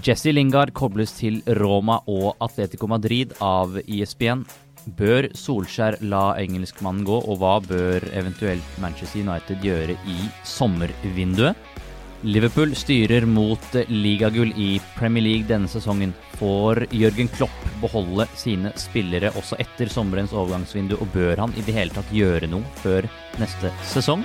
Jesse Lingard kobles til Roma og Atletico Madrid av ISBN. Bør Solskjær la engelskmannen gå, og hva bør eventuelt Manchester United gjøre i sommervinduet? Liverpool styrer mot ligagull i Premier League denne sesongen. Får Jørgen Klopp beholde sine spillere også etter sommerens overgangsvindu, og bør han i det hele tatt gjøre noe før neste sesong?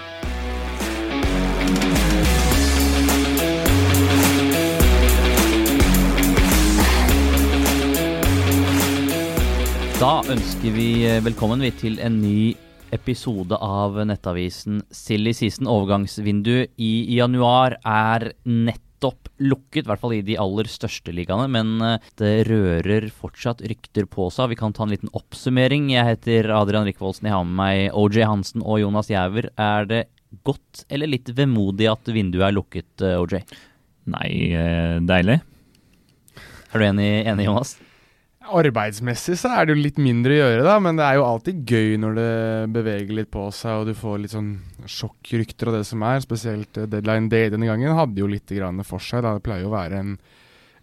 Da ønsker vi velkommen vi til en ny episode av nettavisen Silly Season. Overgangsvinduet i januar er nettopp lukket, i hvert fall i de aller største ligaene. Men eh, det rører fortsatt rykter på seg. Vi kan ta en liten oppsummering. Jeg heter Adrian Rikvoldsen. Jeg har med meg OJ Hansen og Jonas Giæver. Er det godt eller litt vemodig at vinduet er lukket, eh, OJ? Nei, eh, deilig. Er du enig, enig Jonas? Arbeidsmessig så er det jo litt mindre å gjøre, da, men det er jo alltid gøy når det beveger litt på seg og du får litt sånn sjokkrykter av det som er. Spesielt eh, Deadline Day denne gangen hadde jo litt grann for seg. Da. Det pleier jo å være en,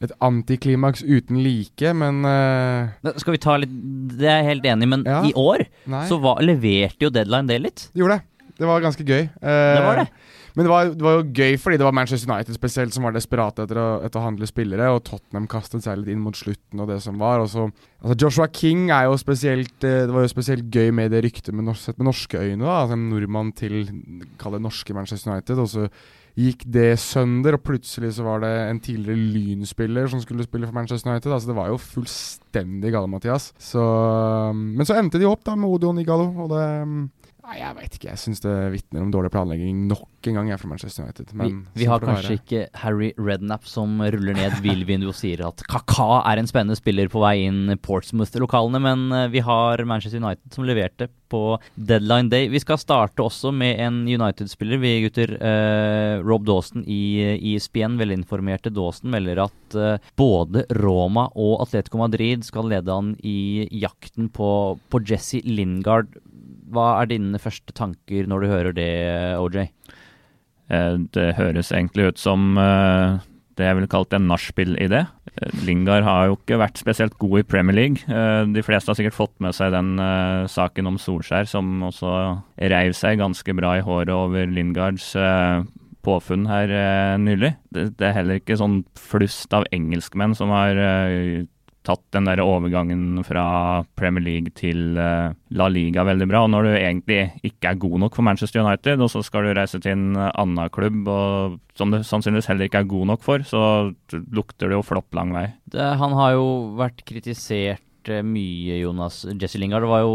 et antiklimaks uten like, men uh, Skal vi ta litt Det er jeg helt enig i, men Ja. i år Nei. så var, leverte jo Deadline Day litt. Gjorde det. Det var ganske gøy. Eh, Det var det. Men det var, det var jo gøy fordi det var Manchester United spesielt som var desperate etter å, etter å handle spillere, og Tottenham kastet seg litt inn mot slutten og det som var. Så, altså Joshua King er jo spesielt eh, Det var jo spesielt gøy med det ryktet med, norsk, med norske øyne. da Altså En nordmann til kall det norske Manchester United. Og så gikk det sønder, og plutselig så var det en tidligere Lyn-spiller som skulle spille for Manchester United. Altså Det var jo fullstendig gale, Mathias. Så, men så endte de opp da med Odion Igalo, og det Nei, jeg veit ikke. Jeg syns det vitner om dårlig planlegging nok en gang jeg er fra Manchester United. Vi, Men vi sånn har kanskje være. ikke Harry Redknapp som ruller ned bilvinduet og sier at Kaka er en spennende spiller på vei inn Portsmouth-lokalene, men eh, vi har Manchester United som leverte på deadline day. Vi skal starte også med en United-spiller, vi gutter. Eh, Rob Dawson i eh, ESPN, velinformerte Dawson, melder at eh, både Roma og Atletico Madrid skal lede han i jakten på, på Jesse Lingard. Hva er dine første tanker når du hører det, OJ? Eh, Det høres egentlig ut som eh, det jeg ville kalt en nachspiel-idé. Eh, Lingard har jo ikke vært spesielt god i Premier League. De fleste har sikkert fått med seg den saken om Solskjær, som også reiv seg ganske bra i håret over Lingards påfunn her nylig. Det, er heller ikke sånn flust av engelskmenn som har tatt den der overgangen fra Premier League til eh, La Liga veldig bra. Og når du egentlig ikke er god nok for Manchester United, og så skal du reise til en annen klubb og, som du sannsynligvis heller ikke er god nok for, så lukter det jo flopp lang vei. Det, han har jo vært kritisert eh, mye, Jonas. Jesse Lingard. Var jo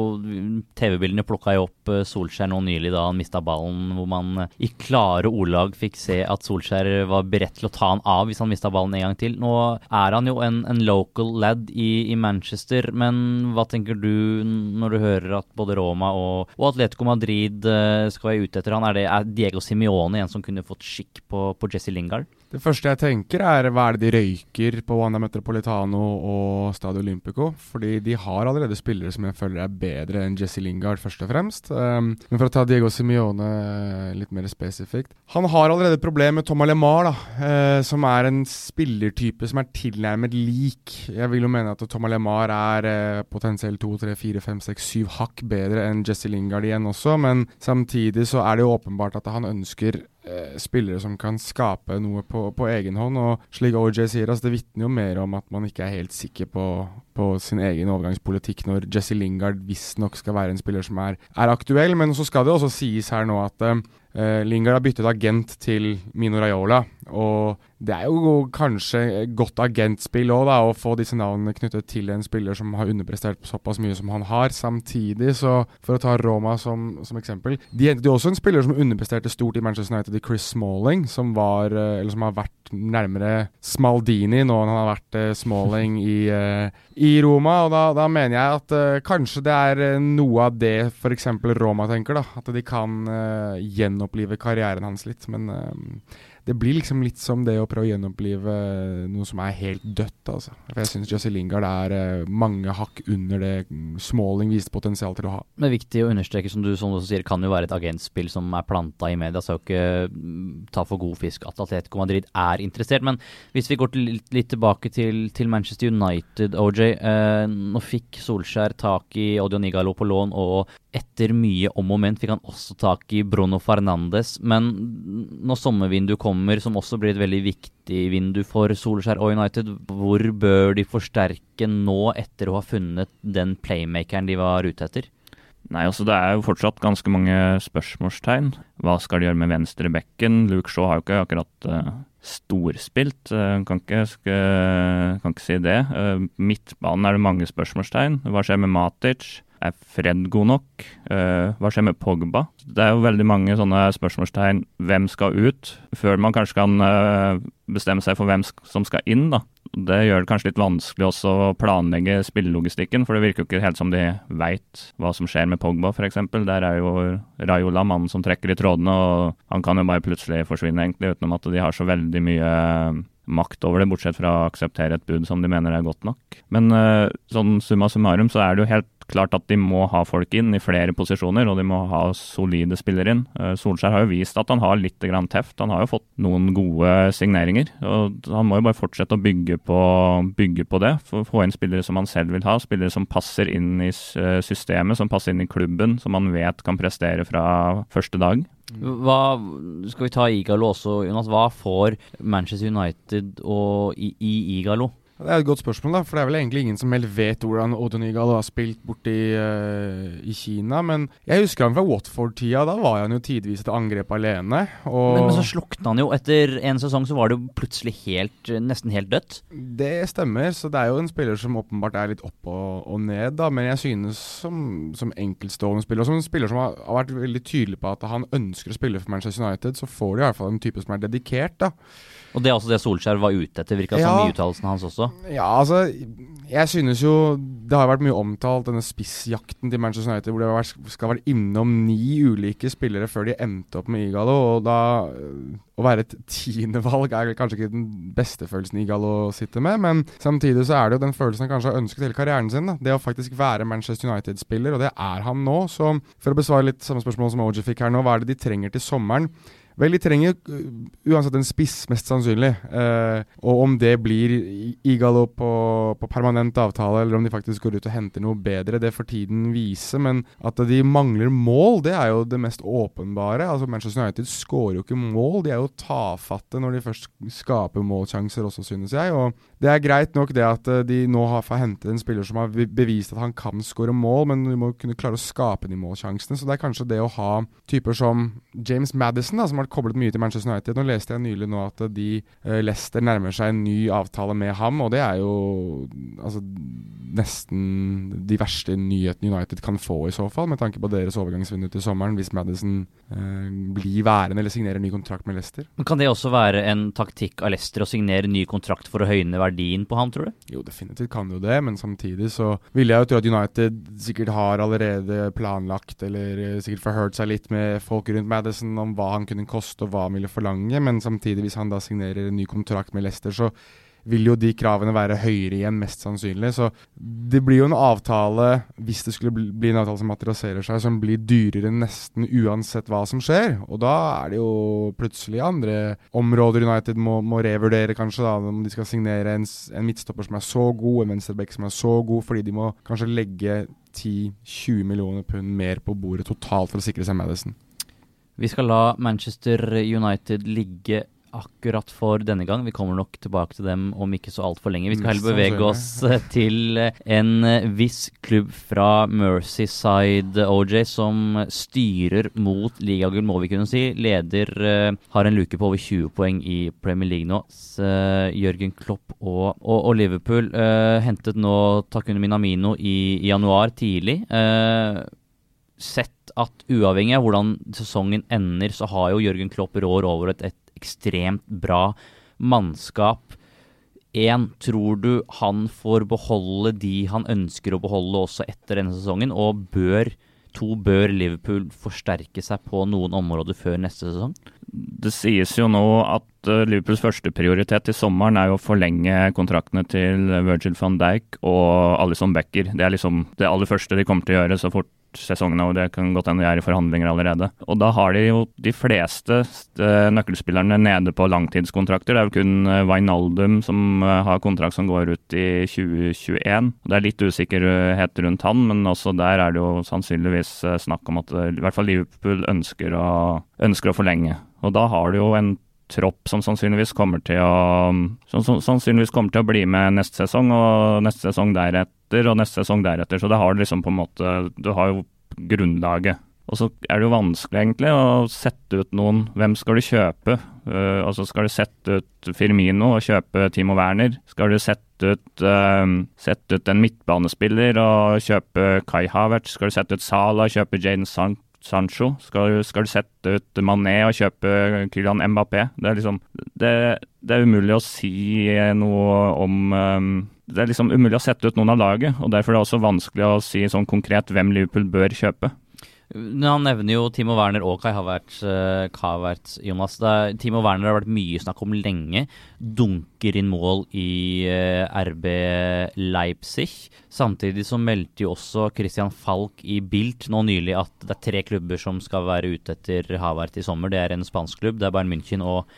TV-bildene plukka jo opp eh, Solskjær nå nylig da han mista ballen, hvor man eh, i klare ordlag fikk se at Solskjær var beredt til å ta han av hvis han mista ballen en gang til. Nå er han jo en, en local lad i, i Manchester, men hva tenker du når du hører at både Roma og, og Atletico Madrid skal være ute etter han? Er, det, er Diego Simione en som kunne fått skikk på, på Jesse Lingard? Det første jeg tenker, er hva er det de røyker på Wanda Metropolitano og Stadio Olympico? Fordi de har allerede spillere som jeg føler er bedre enn Jesse Lingard, først og fremst. Um, men for å ta Diego Simione eh, litt mer spesifikt Han har allerede problemer med Thomas LeMar, da, uh, som er en spillertype som er tilnærmet lik. Jeg vil jo mene at Thomas LeMar er uh, potensielt to, tre, fire, fem, seks, syv hakk bedre enn Jesse Lingard igjen også, men samtidig så er det jo åpenbart at han ønsker spillere som kan skape noe på, på egen hånd. Og slik OJ sier, altså, det vitner jo mer om at man ikke er helt sikker på, på sin egen overgangspolitikk når Jesse Lingard visstnok skal være en spiller som er, er aktuell. Men så skal det også sies her nå at eh, Lingard har byttet agent til Mino Raiola. Og det er jo kanskje godt agentspill òg, å få disse navnene knyttet til en spiller som har underprestert såpass mye som han har. Samtidig, så for å ta Roma som, som eksempel De hentet jo også en spiller som underpresterte stort i Manchester United, i Chris Smalling, som var eh, Eller som har vært nærmere Smaldini nå enn han har vært eh, Smalling i, eh, i Roma. Og da, da mener jeg at kanskje det er noe av det f.eks. Roma tenker, da. At de kan gjenopplive karrieren hans litt. Men det blir liksom litt som det å prøve å gjenopplive noe som er helt dødt, altså. For jeg syns Jesse Lingard er uh, mange hakk under det Smalling viste potensial til å ha. Er viktig å understreke, som du, som du sier, kan jo være et agentspill som er planta i media. Så ikke mm, ta for god fisk at Atletico Madrid er interessert. Men hvis vi går til, litt, tilbake til, til, Manchester United, OJ. Eh, nå fikk Solskjær tak i Odio Nigalo på lån, og etter mye om og men fikk han også tak i Bruno Fernandes. Men når sommervinduet kommer, som også blir et veldig viktig vindu for Solskjær og United, hvor bør de forsterke nå etter å ha funnet den playmakeren de var ute etter? Nei, altså Det er jo fortsatt ganske mange spørsmålstegn. Hva skal de gjøre med venstre bekken? Luke Shaw har jo ikke akkurat uh, storspilt, uh, kan, ikke, skal, kan, ikke, si det. Uh, midtbanen er det mange spørsmålstegn. Hva skjer med Matic? Er Fred god nok? Uh, hva skjer med Pogba? Det er jo veldig mange sånne spørsmålstegn. Hvem skal ut? Før man kanskje kan uh, bestemme seg for hvem som skal inn. da. Det gjør det kanskje litt vanskelig også å planlegge spillelogistikken, for det virker jo ikke helt som de veit hva som skjer med Pogba f.eks. Der er jo Rayola mannen som trekker i trådene, og han kan jo bare plutselig forsvinne, egentlig, utenom at de har så veldig mye makt over det, bortsett fra å akseptere et bud som de mener er godt nok. Men uh, sånn summa summarum så er det jo helt klart at de må ha folk inn i flere posisjoner, og de må ha solide spillere inn. Uh, Solskjær har jo vist at han har litt grann teft. Han har jo fått noen gode signeringer. og Han må jo bare fortsette å bygge på, bygge på det. Få inn spillere som han selv vil ha, spillere som passer inn i eh, systemet, som passer inn i klubben, som han vet kan prestere fra første dag. Hva, skal vi ta Igalo også, Jonas? Hva får Manchester United og i, i Igalo? Det er et godt spørsmål, da, for det er vel egentlig ingen som helt vet hvordan Odonigal har spilt borti uh, i Kina. Men jeg husker han fra Watford-tida. Da var han jo tidvis et angrep alene. Men, men, så slukna han jo. Etter en sesong så var det jo plutselig helt, nesten helt dødt. Det stemmer, så det er jo en spiller som åpenbart er litt opp og, og ned, da. Men jeg synes som, som enkeltstående spiller, og som en spiller som har, har, vært veldig tydelig på at han ønsker å spille for Manchester United, så får de i hvert fall en type som er dedikert, da. Og det er også det Solskjær var ute etter, virka ja, som i uttalelsen hans også. Ja, altså Jeg synes jo Det har vært mye omtalt, denne spissjakten til Manchester United, hvor det vært, skal være innom ni ulike spillere før de endte opp med Igalo. Og da Å være et tiendevalg er kanskje ikke den beste følelsen Igalo sitter med, men samtidig så er det jo den følelsen han kanskje har ønsket hele karrieren sin. Da. Det å faktisk være Manchester United-spiller, og det er han nå. Så for å besvare litt samme spørsmål som OG fikk her nå, hva er det de trenger til sommeren? Vel, de trenger uh, uansett en spiss, mest sannsynlig. Eh, og om det blir Igalo på, på, permanent avtale, eller om de faktisk går ut og henter noe bedre, det får tiden vise. Men at de mangler mål, det er jo det mest åpenbare. Altså Manchester United skårer jo ikke mål. De er jo tafatte når de først skaper målsjanser også, synes jeg. Og det er greit nok det at uh, de nå har hentet en spiller som har bevist at han kan skåre mål, men de må kunne klare å skape de målsjansene. Så det er kanskje det å ha typer som James Madison, da, som har vært koblet mye til Manchester United. Nå leste jeg nylig nå at de uh, Leicester nærmer seg en ny avtale med ham, og det er jo altså, nesten de verste nyhetene United kan få i så fall, med tanke på deres overgangsvindu til sommeren, hvis Madison uh, blir værende eller signerer ny kontrakt med Leicester. Men Kan det også være en taktikk av Leicester å signere ny kontrakt for å høyne verdien på ham, tror du? Jo, definitivt kan jo det, men samtidig så vil jeg jo tro at United sikkert har allerede planlagt, eller eh, sikkert forhørt seg litt med folk rundt Madison om hva han kunne koste og hva han ville forlange, men samtidig, hvis han da signerer en ny kontrakt med Leicester, så vil jo de kravene være høyere igjen, mest sannsynlig. Så det blir jo en avtale, hvis det skulle bli en avtale som materialiserer seg, som blir dyrere nesten uansett hva som skjer. Og da er det jo plutselig andre områder United må, må revurdere, kanskje, da, om de skal signere en, en midtstopper som er så god, en venstreback som er så god, fordi de må kanskje legge 10-20 millioner pund mer på bordet totalt for å sikre seg Madison. Vi skal la Manchester United ligge akkurat for denne gang. Vi kommer nok tilbake til dem om ikke så altfor lenge. Vi skal heller bevege oss eh, til eh, en eh, viss klubb fra Mercyside, OJ, som styrer mot ligagull, må vi kunne si. Leder har en luke på over 20 poeng i Premier League nå. Jørgen Klopp og, og, og Liverpool uh, hentet nå Takune Minamino i, i januar tidlig. Uh, sett at uavhengig av hvordan sesongen ender, så har jo Jørgen Klopp rår over et, et ekstremt bra mannskap. En, tror du han får beholde de han ønsker å beholde også etter denne sesongen, og bør to. Bør Liverpool forsterke seg på noen områder før neste sesong? Det sies jo nå at uh, Liverpools førsteprioritet i sommeren er å forlenge kontraktene til Virgil van Dijk og Alison Becker. Det er liksom det aller første de kommer til å gjøre så fort sesongene, og det kan godt hende de er i forhandlinger allerede. Og da har de jo de fleste uh, nøkkelspillerne nede på langtidskontrakter. Det er jo kun uh, Wijnaldum som har kontrakt som går ut i 2021. Det er litt usikkerhet rundt han, men også der er det jo sannsynligvis snakk om at i hvert fall Liverpool ønsker å, ønsker å forlenge. Og da har du jo en tropp som sannsynligvis kommer til å som, som, sannsynligvis kommer til å bli med neste sesong og neste sesong deretter og neste sesong deretter. Så det har liksom på en måte Du har jo grunnlaget. Og så er det jo vanskelig egentlig å sette ut noen. Hvem skal du kjøpe? Uh, altså Skal du sette ut Firmino og kjøpe Timo Werner? Skal du sette ut, uh, sette ut en midtbanespiller og kjøpe Kai Havertz? Skal du sette ut Salah og kjøpe Jane Sant? Sancho? Skal, skal, du sette ut Mané og kjøpe Kylian Mbappé? Det er liksom det, det, er umulig å si noe om um, Det er liksom umulig å sette ut noen av laget, og derfor er det også vanskelig å si sånn konkret hvem Liverpool bør kjøpe. Han nevner jo Timo Werner og Kai Havertz, uh, Havertz Jonas. Er, Timo Werner har vært mye snakk om lenge. Dunker inn mål i eh, RB Leipzig. Samtidig så meldte jo også Christian Falk i Bilt nå nylig at det er tre klubber som skal være ute etter Havertz i sommer. Det er en spansk klubb, det er Bayern München og,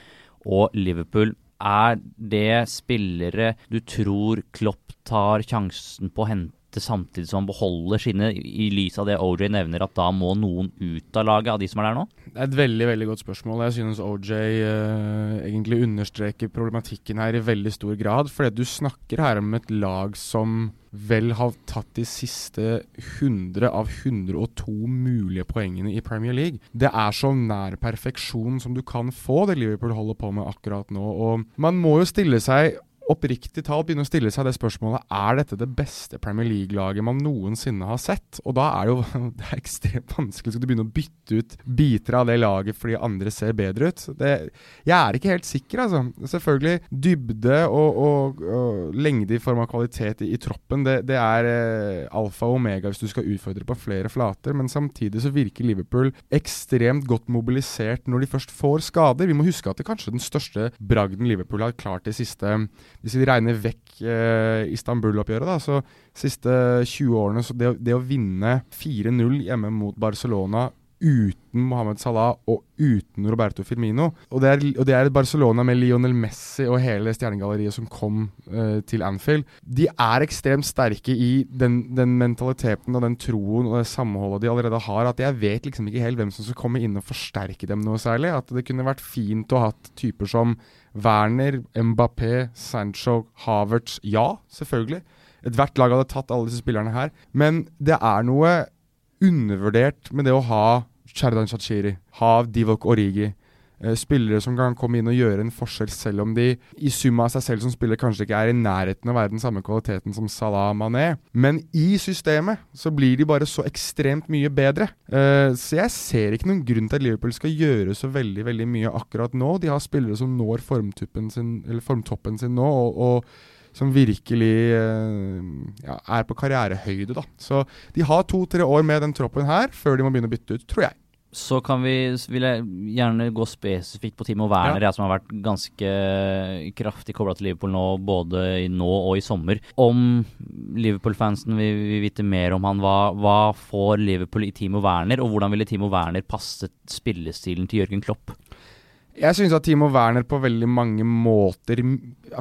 og Liverpool. Er det spillere du tror Klopp tar sjansen på å hente? Samtidig som han beholder sine, i lys av det OJ nevner, at da må noen ut av laget, av de som er der nå? Det er et veldig veldig godt spørsmål. Jeg synes OJ eh, egentlig understreker problematikken her i veldig stor grad. For du snakker her om et lag som vel har tatt de siste 100 av 102 mulige poengene i Premier League. Det er så nær perfeksjon som du kan få, det Liverpool holder på med akkurat nå. Og man må jo stille seg oppriktig talt begynne å stille seg det spørsmålet er dette det beste Premier League-laget man noensinne har sett. Og da er jo det er ekstremt vanskelig. Skal du begynne å bytte ut biter av det laget fordi andre ser bedre ut? Det, jeg er ikke helt sikker, altså. Selvfølgelig, dybde og, og, og lengde i form av kvalitet i, i troppen, det, det er eh, alfa og omega hvis du skal utfordre på flere flater. Men samtidig så virker Liverpool ekstremt godt mobilisert når de først får skader. Vi må huske at det kanskje den største bragden Liverpool har klart de siste hvis vi regner vekk eh, Istanbul-oppgjøret, da, så siste 20 årene så det, det å vinne 4-0 hjemme mot Barcelona uten Mohammed Salah og uten Roberto Firmino. Og det, er, og Barcelona med Lionel Messi og hele stjernegalleriet som kom uh, til Anfield. De er ekstremt sterke i den, den, mentaliteten og den troen og det samholdet de allerede har, at jeg vet liksom ikke helt hvem som skal komme inn og forsterke dem noe særlig. At det kunne vært fint å ha typer som Werner, Mbappé, Sancho, Havertz Ja, selvfølgelig. Ethvert lag hadde tatt alle disse spillerne her. Men det er noe undervurdert med det å ha Cherdan Shachiri, ha Divok Origi. Eh, spillere som kan komme inn og gjøre en forskjell, selv om de i sum av seg selv som spiller kanskje ikke er i nærheten av å være den samme kvaliteten som Salah Mané. Men i systemet så blir de bare så ekstremt mye bedre. Uh, så jeg ser ikke noen grunn til at Liverpool skal gjøre så veldig veldig mye akkurat nå. De har spillere som når sin, formtoppen sin nå. og, og som virkelig uh, ja, er på karrierehøyde. da. Så de har to-tre år med den troppen her før de må begynne å bytte ut, tror jeg så kan vi, vil jeg gjerne gå spesifikt på Timo Werner, ja. jeg som har vært ganske kraftig kobla til Liverpool nå, både i nå og i sommer. Om Liverpool-fansen vil, vil, vite mer om han, hva, hva, får Liverpool i Timo Werner, og hvordan ville Timo Werner passet spillestilen til Jørgen Klopp? Jeg syns at Timo Werner på veldig mange måter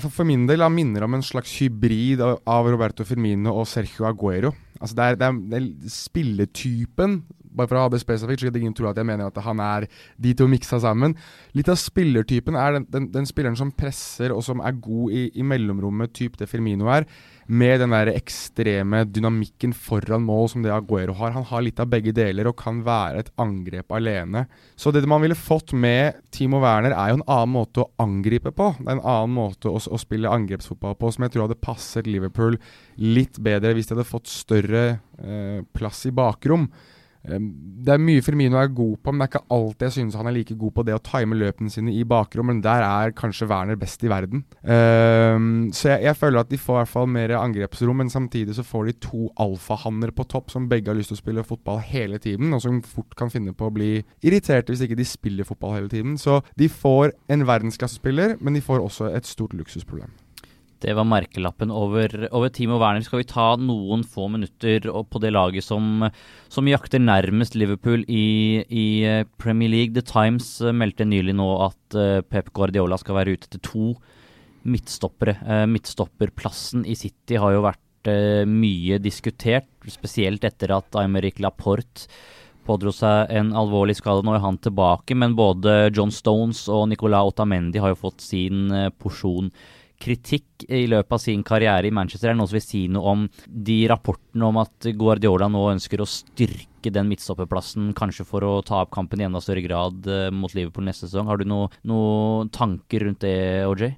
For min del han minner om en slags hybrid av Roberto Firmino og Sergio Aguero. Altså det er, det er, det er spilletypen bare for å ha det spesifikt, slik at ingen tror at jeg mener at han er de to miksa sammen. Litt av spillertypen er den, den, den spilleren som presser, og som er god i, i mellomrommet, typ det Firmino er, med den der ekstreme dynamikken foran mål som det Aguero har. Han har litt av begge deler og kan være et angrep alene. Så det man ville fått med Timo Werner, er jo en annen måte å angripe på. Det er en annen måte å, å spille angrepsfotball på, som jeg tror hadde passet Liverpool litt bedre hvis de hadde fått større eh, plass i bakrom. Det er mye Firmino er god på, men det er ikke alltid jeg synes han er like god på det å time løpene sine i bakrom. Men der er kanskje Werner best i verden. Um, så jeg, jeg, føler at de får i hvert fall mer angrepsrom, men samtidig så får de to alfahanner på topp som begge har lyst til å spille fotball hele tiden, og som fort kan finne på å bli irriterte hvis ikke de spiller fotball hele tiden. Så de får en verdensklassespiller, men de får også et stort luksusproblem. Det var merkelappen over, over Timo Werner. Skal vi ta noen få minutter på det laget som, som jakter nærmest Liverpool i, i, eh, Premier League? The Times eh, meldte nylig nå at uh, Pep Guardiola skal være ute til to midtstoppere. Midtstopperplassen i City har jo vært mye diskutert, spesielt etter at Aymeric Laporte pådro seg en alvorlig skade. Nå er han tilbake, men både John Stones og Nicolas Otamendi har jo fått sin porsjon kritikk i løpet av sin karriere i Manchester. Er det noen som vil si noe om de rapportene om at Guardiola nå ønsker å styrke den midtstopperplassen, kanskje for å ta opp kampen i enda større grad uh, mot Liverpool neste sesong? Har du noen noe tanker rundt det, OJ?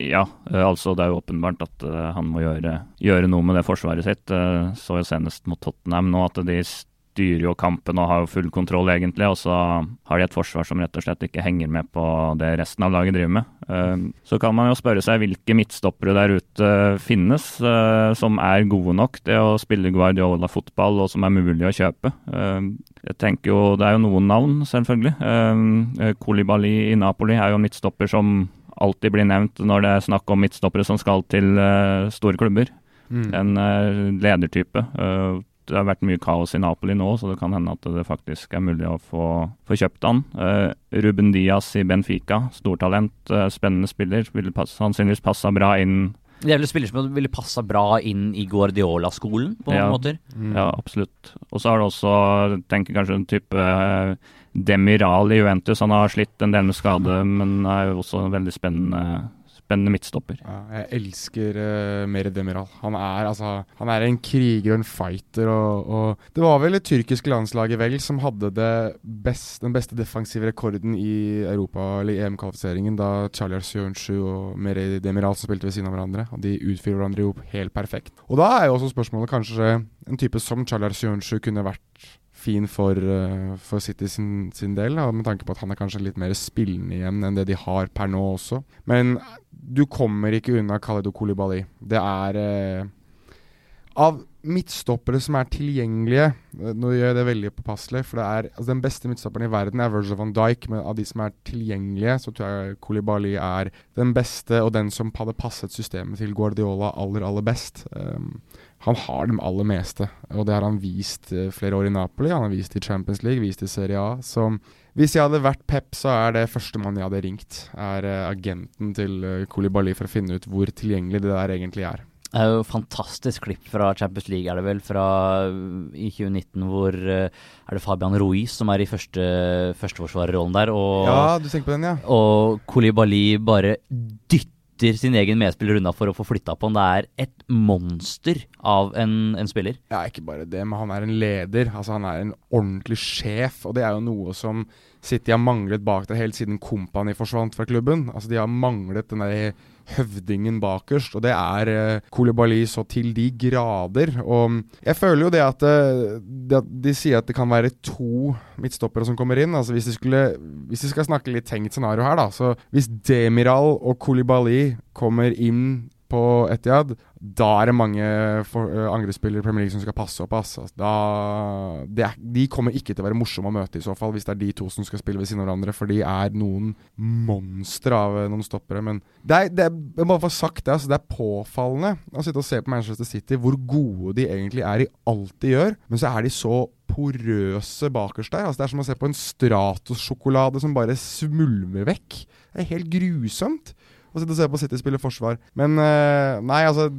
Ja, uh, altså det er jo åpenbart at uh, han må gjøre, gjøre, noe med det forsvaret sitt. så jo senest mot Tottenham nå at de styrer jo kampen og har jo full kontroll, egentlig. Og så har de et forsvar som rett og slett ikke henger med på det resten av laget driver med. Ehm, så kan man jo spørre seg hvilke midtstoppere der ute finnes eh, som er gode nok til å spille Guardiola-fotball, og som er mulig å kjøpe. Ehm, jeg tenker jo, Det er jo noen navn, selvfølgelig. Ehm, Kolibali i Napoli er jo midtstopper som alltid blir nevnt når det er snakk om midtstoppere som skal til store klubber. Mm. En ledertype. Det har vært mye kaos i Napoli nå, så det kan hende at det faktisk er mulig å få, få kjøpt han. Uh, Ruben Diaz i Benfica, stortalent, uh, spennende spiller. Ville pass, sannsynligvis passa bra inn det er vel spiller som ville passa bra inn i Guardiola-skolen, på ja, måter? Mm. Ja, absolutt. Og så har det også, tenker kanskje en type uh, Demiral i Juventus. Han har slitt en del med skade, men er jo også en veldig spennende spennende midtstopper. Ja, jeg elsker uh, Mere Demiral. Han er, altså, han er en kriger og en fighter. Og, og det var vel det tyrkiske landslaget vel som hadde best, den beste defensive rekorden i Europa eller EM-kvalifiseringen, da Charlie Arsionsju og Mere Demiral spilte ved siden av hverandre. Og de utfyller hverandre jo helt perfekt. Og da er jo også spørsmålet kanskje en type som Charlie Arsionsju kunne vært fin for, uh, for City sin, sin del, da, med tanke på at han er kanskje litt mer spillende igjen enn det de har per nå også. Men du kommer ikke unna Khaled Kolibali. Det er uh, Av midtstoppere som er tilgjengelige eh, Nå gjør jeg det veldig påpasselig, for det er altså Den beste midtstopperen i verden er Virgil van Dijk, men av de som er tilgjengelige, så tror jeg Kolibali er den beste, og den som hadde passet systemet til Guardiola aller, aller best. Um, han har dem aller meste, og det har han vist uh, flere år i Napoli. Han har vist i Champions League, vist i Serie A. Så hvis jeg hadde vært Pep, så er det førstemann jeg hadde ringt. Er uh, agenten til Kolibali Koulibaly for å finne ut hvor tilgjengelig det der egentlig er. Det er jo fantastisk klipp fra Champions League, er det vel, fra i 2019, hvor er det Fabian Ruiz som er i første, førsteforsvarerrollen der. Og, ja, du tenker på den, ja. Og Koulibaly bare dytter dytter sin egen medspiller unna for å få flytta på han. Det er et monster av en, en, spiller. Ja, ikke bare det, men han er en leder. Altså, han er en ordentlig sjef, og det er jo noe som City har manglet bak der helt siden Kompani forsvant fra klubben. Altså, de har manglet den der høvdingen bakerst, og det er uh, Koulibaly så til de grader. Og jeg føler jo det at, uh, det de sier at det kan være to midtstoppere som kommer inn. Altså Hvis de, skulle, hvis de skal snakke litt tenkt scenario her, da. Så hvis Demiral og Koulibaly kommer inn på Etiad, da er det mange for, uh, angrepsspillere i Premier League som skal passe opp. Altså. Da, er, de kommer ikke til å være morsomme å møte i så fall, hvis det er de to som skal spille ved siden av hverandre. For de er noen monstre av uh, noen stoppere. Men det er, det er, jeg må få sagt det, altså, det er påfallende å sitte og se på Manchester City hvor gode de egentlig er i alt de gjør. Men så er de så porøse bakerst der. Altså, det er som å se på en Stratos-sjokolade som bare smulmer vekk. Det er helt grusomt å sitte og se på City spille forsvar. Men uh, nei, altså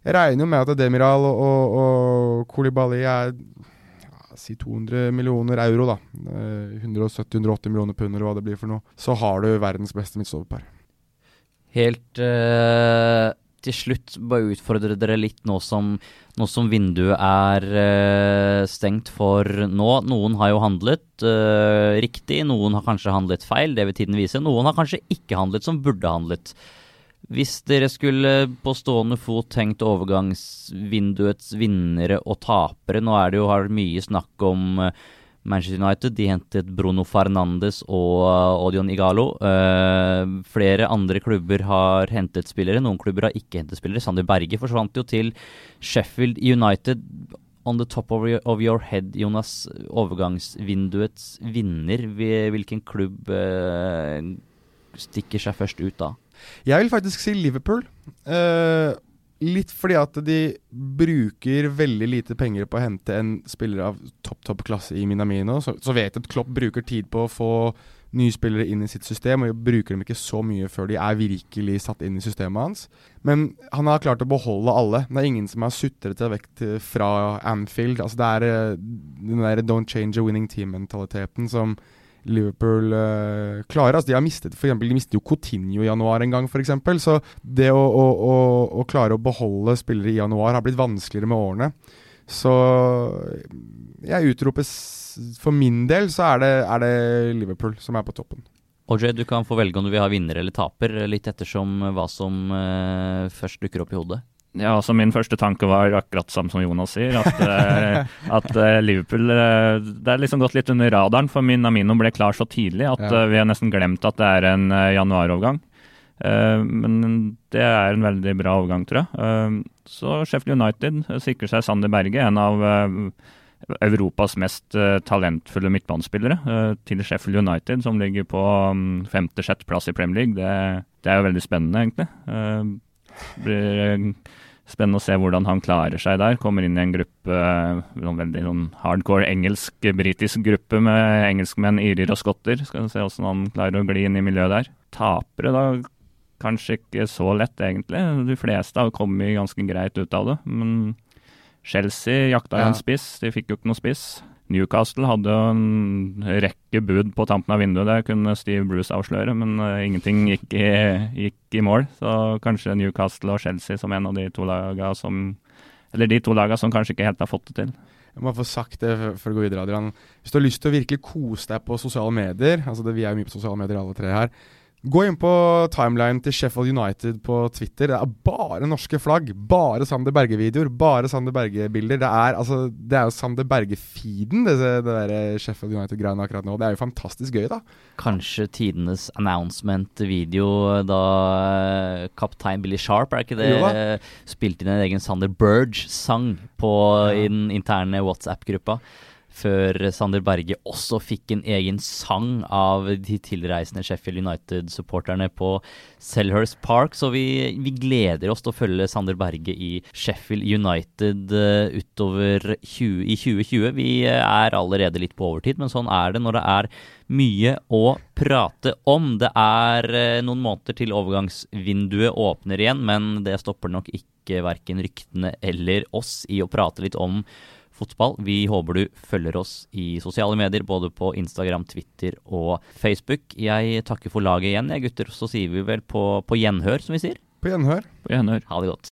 Jeg regner jo med at Demiral og, og, og Kolibali er si 200 millioner euro, da. Uh, eh, 170-180 millioner pund eller hva det blir for noe. Så har du verdens beste midtstopperpar. Helt uh, til slutt, bare utfordre dere litt nå som, nå som vinduet er uh, stengt for nå. Noen har jo handlet uh, riktig, noen har kanskje handlet feil, det vil tiden vise. Noen har kanskje ikke handlet som burde handlet. Hvis dere skulle på stående fot tenkt overgangsvinduets vinnere og tapere Nå er det jo har mye snakk om eh, Manchester United. De hentet Bruno Fernandes og uh, Odion Igalo. Uh, flere andre klubber har hentet spillere. Noen klubber har ikke hentet spillere. Sander Berge forsvant jo til Sheffield United. On the top of your, of your head, Jonas. Overgangsvinduets vinner. Hvilken klubb uh, stikker seg først ut da? Jeg vil faktisk si Liverpool. Uh, litt fordi at de bruker veldig lite penger på å hente en spiller av topp topp klasse i Minamino. Så, så vet jeg at Klopp bruker tid på å få nye spillere inn i sitt system, og bruker dem ikke så mye før de er virkelig satt inn i systemet hans. Men han har klart å beholde alle. Det er ingen som har sutret seg vekk fra Anfield. Altså det er eh, den der don't change a winning team-mentaliteten som Liverpool uh, klarer. Altså, de har mistet for eksempel, De mistet jo Coutinho i januar en gang, f.eks. Så det å, å, å, å, klare å beholde spillere i januar har blitt vanskeligere med årene. Så jeg utroper For min del så er det, er det Liverpool som er på toppen. OJ, du kan få velge om du vil ha vinner eller taper, litt ettersom hva som uh, først dukker opp i hodet. Ja, altså Min første tanke var akkurat samme som Jonas sier, at, uh, at uh, Liverpool uh, Det er liksom gått litt under radaren, for min Amino ble klar så tidlig at ja. vi har nesten glemt at det er en januarovergang. men det er en veldig bra overgang, tror jeg. så Sheffield United sikrer seg Sander Berge, en av Europas mest talentfulle midtbanespillere, til Sheffield United, som ligger på um, femte-sjetteplass i Premier League. Det, det, er jo veldig spennende, egentlig. Blir spennende å se hvordan han klarer seg der. Kommer inn i en gruppe, noen veldig noen hardcore engelsk-britisk gruppe med engelskmenn, irer og skotter. Skal vi se hvordan han klarer å gli inn i miljøet der. Tapere, da kanskje ikke så lett, egentlig. De fleste har kommet ganske greit ut av det. Men Chelsea jakta jo en spiss, de fikk jo ikke noe spiss. Newcastle hadde jo en rekke bud på tampen av vinduet, det kunne Steve Bruce avsløre, men uh, ingenting gikk i, gikk i, mål. Så kanskje Newcastle og Chelsea som en av de to lagene som Eller de to lagene som kanskje ikke helt har fått det til. Jeg må få sagt det før du går videre, Adrian. Hvis du har lyst til å virkelig kose deg på sosiale medier, altså det, vi er jo mye på sosiale medier alle tre her, Gå inn på timeline til Sheffield United på Twitter. Det er bare norske flagg. Bare Sander Berge-videoer. Bare Sander Berge-bilder. Det altså, det er jo Sander Berge-feeden, det, det der Sheffield United-greiene akkurat nå. Det er jo fantastisk gøy, da. Kanskje tidenes announcement-video da eh, kaptein Billy Sharp, er ikke det, spilte inn en egen Sander Burge-sang ja. i den interne WhatsApp-gruppa før Sander Berge også fikk en egen sang av de tilreisende Sheffield United-supporterne på Selhurst Park. Så vi, vi, gleder oss til å følge Sander Berge i Sheffield United uh, utover 20, i 2020. Vi uh, er allerede litt på overtid, men sånn er det når det er mye å prate om. Det er uh, noen måneder til overgangsvinduet åpner igjen, men det stopper nok ikke verken ryktene eller oss i å prate litt om fotball. Vi håper du følger oss i sosiale medier, både på Instagram, Twitter og Facebook. Jeg takker for laget igjen, jeg gutter. Så sier vi vel på, på gjenhør, som vi sier. På gjenhør. På gjenhør. Ha det godt.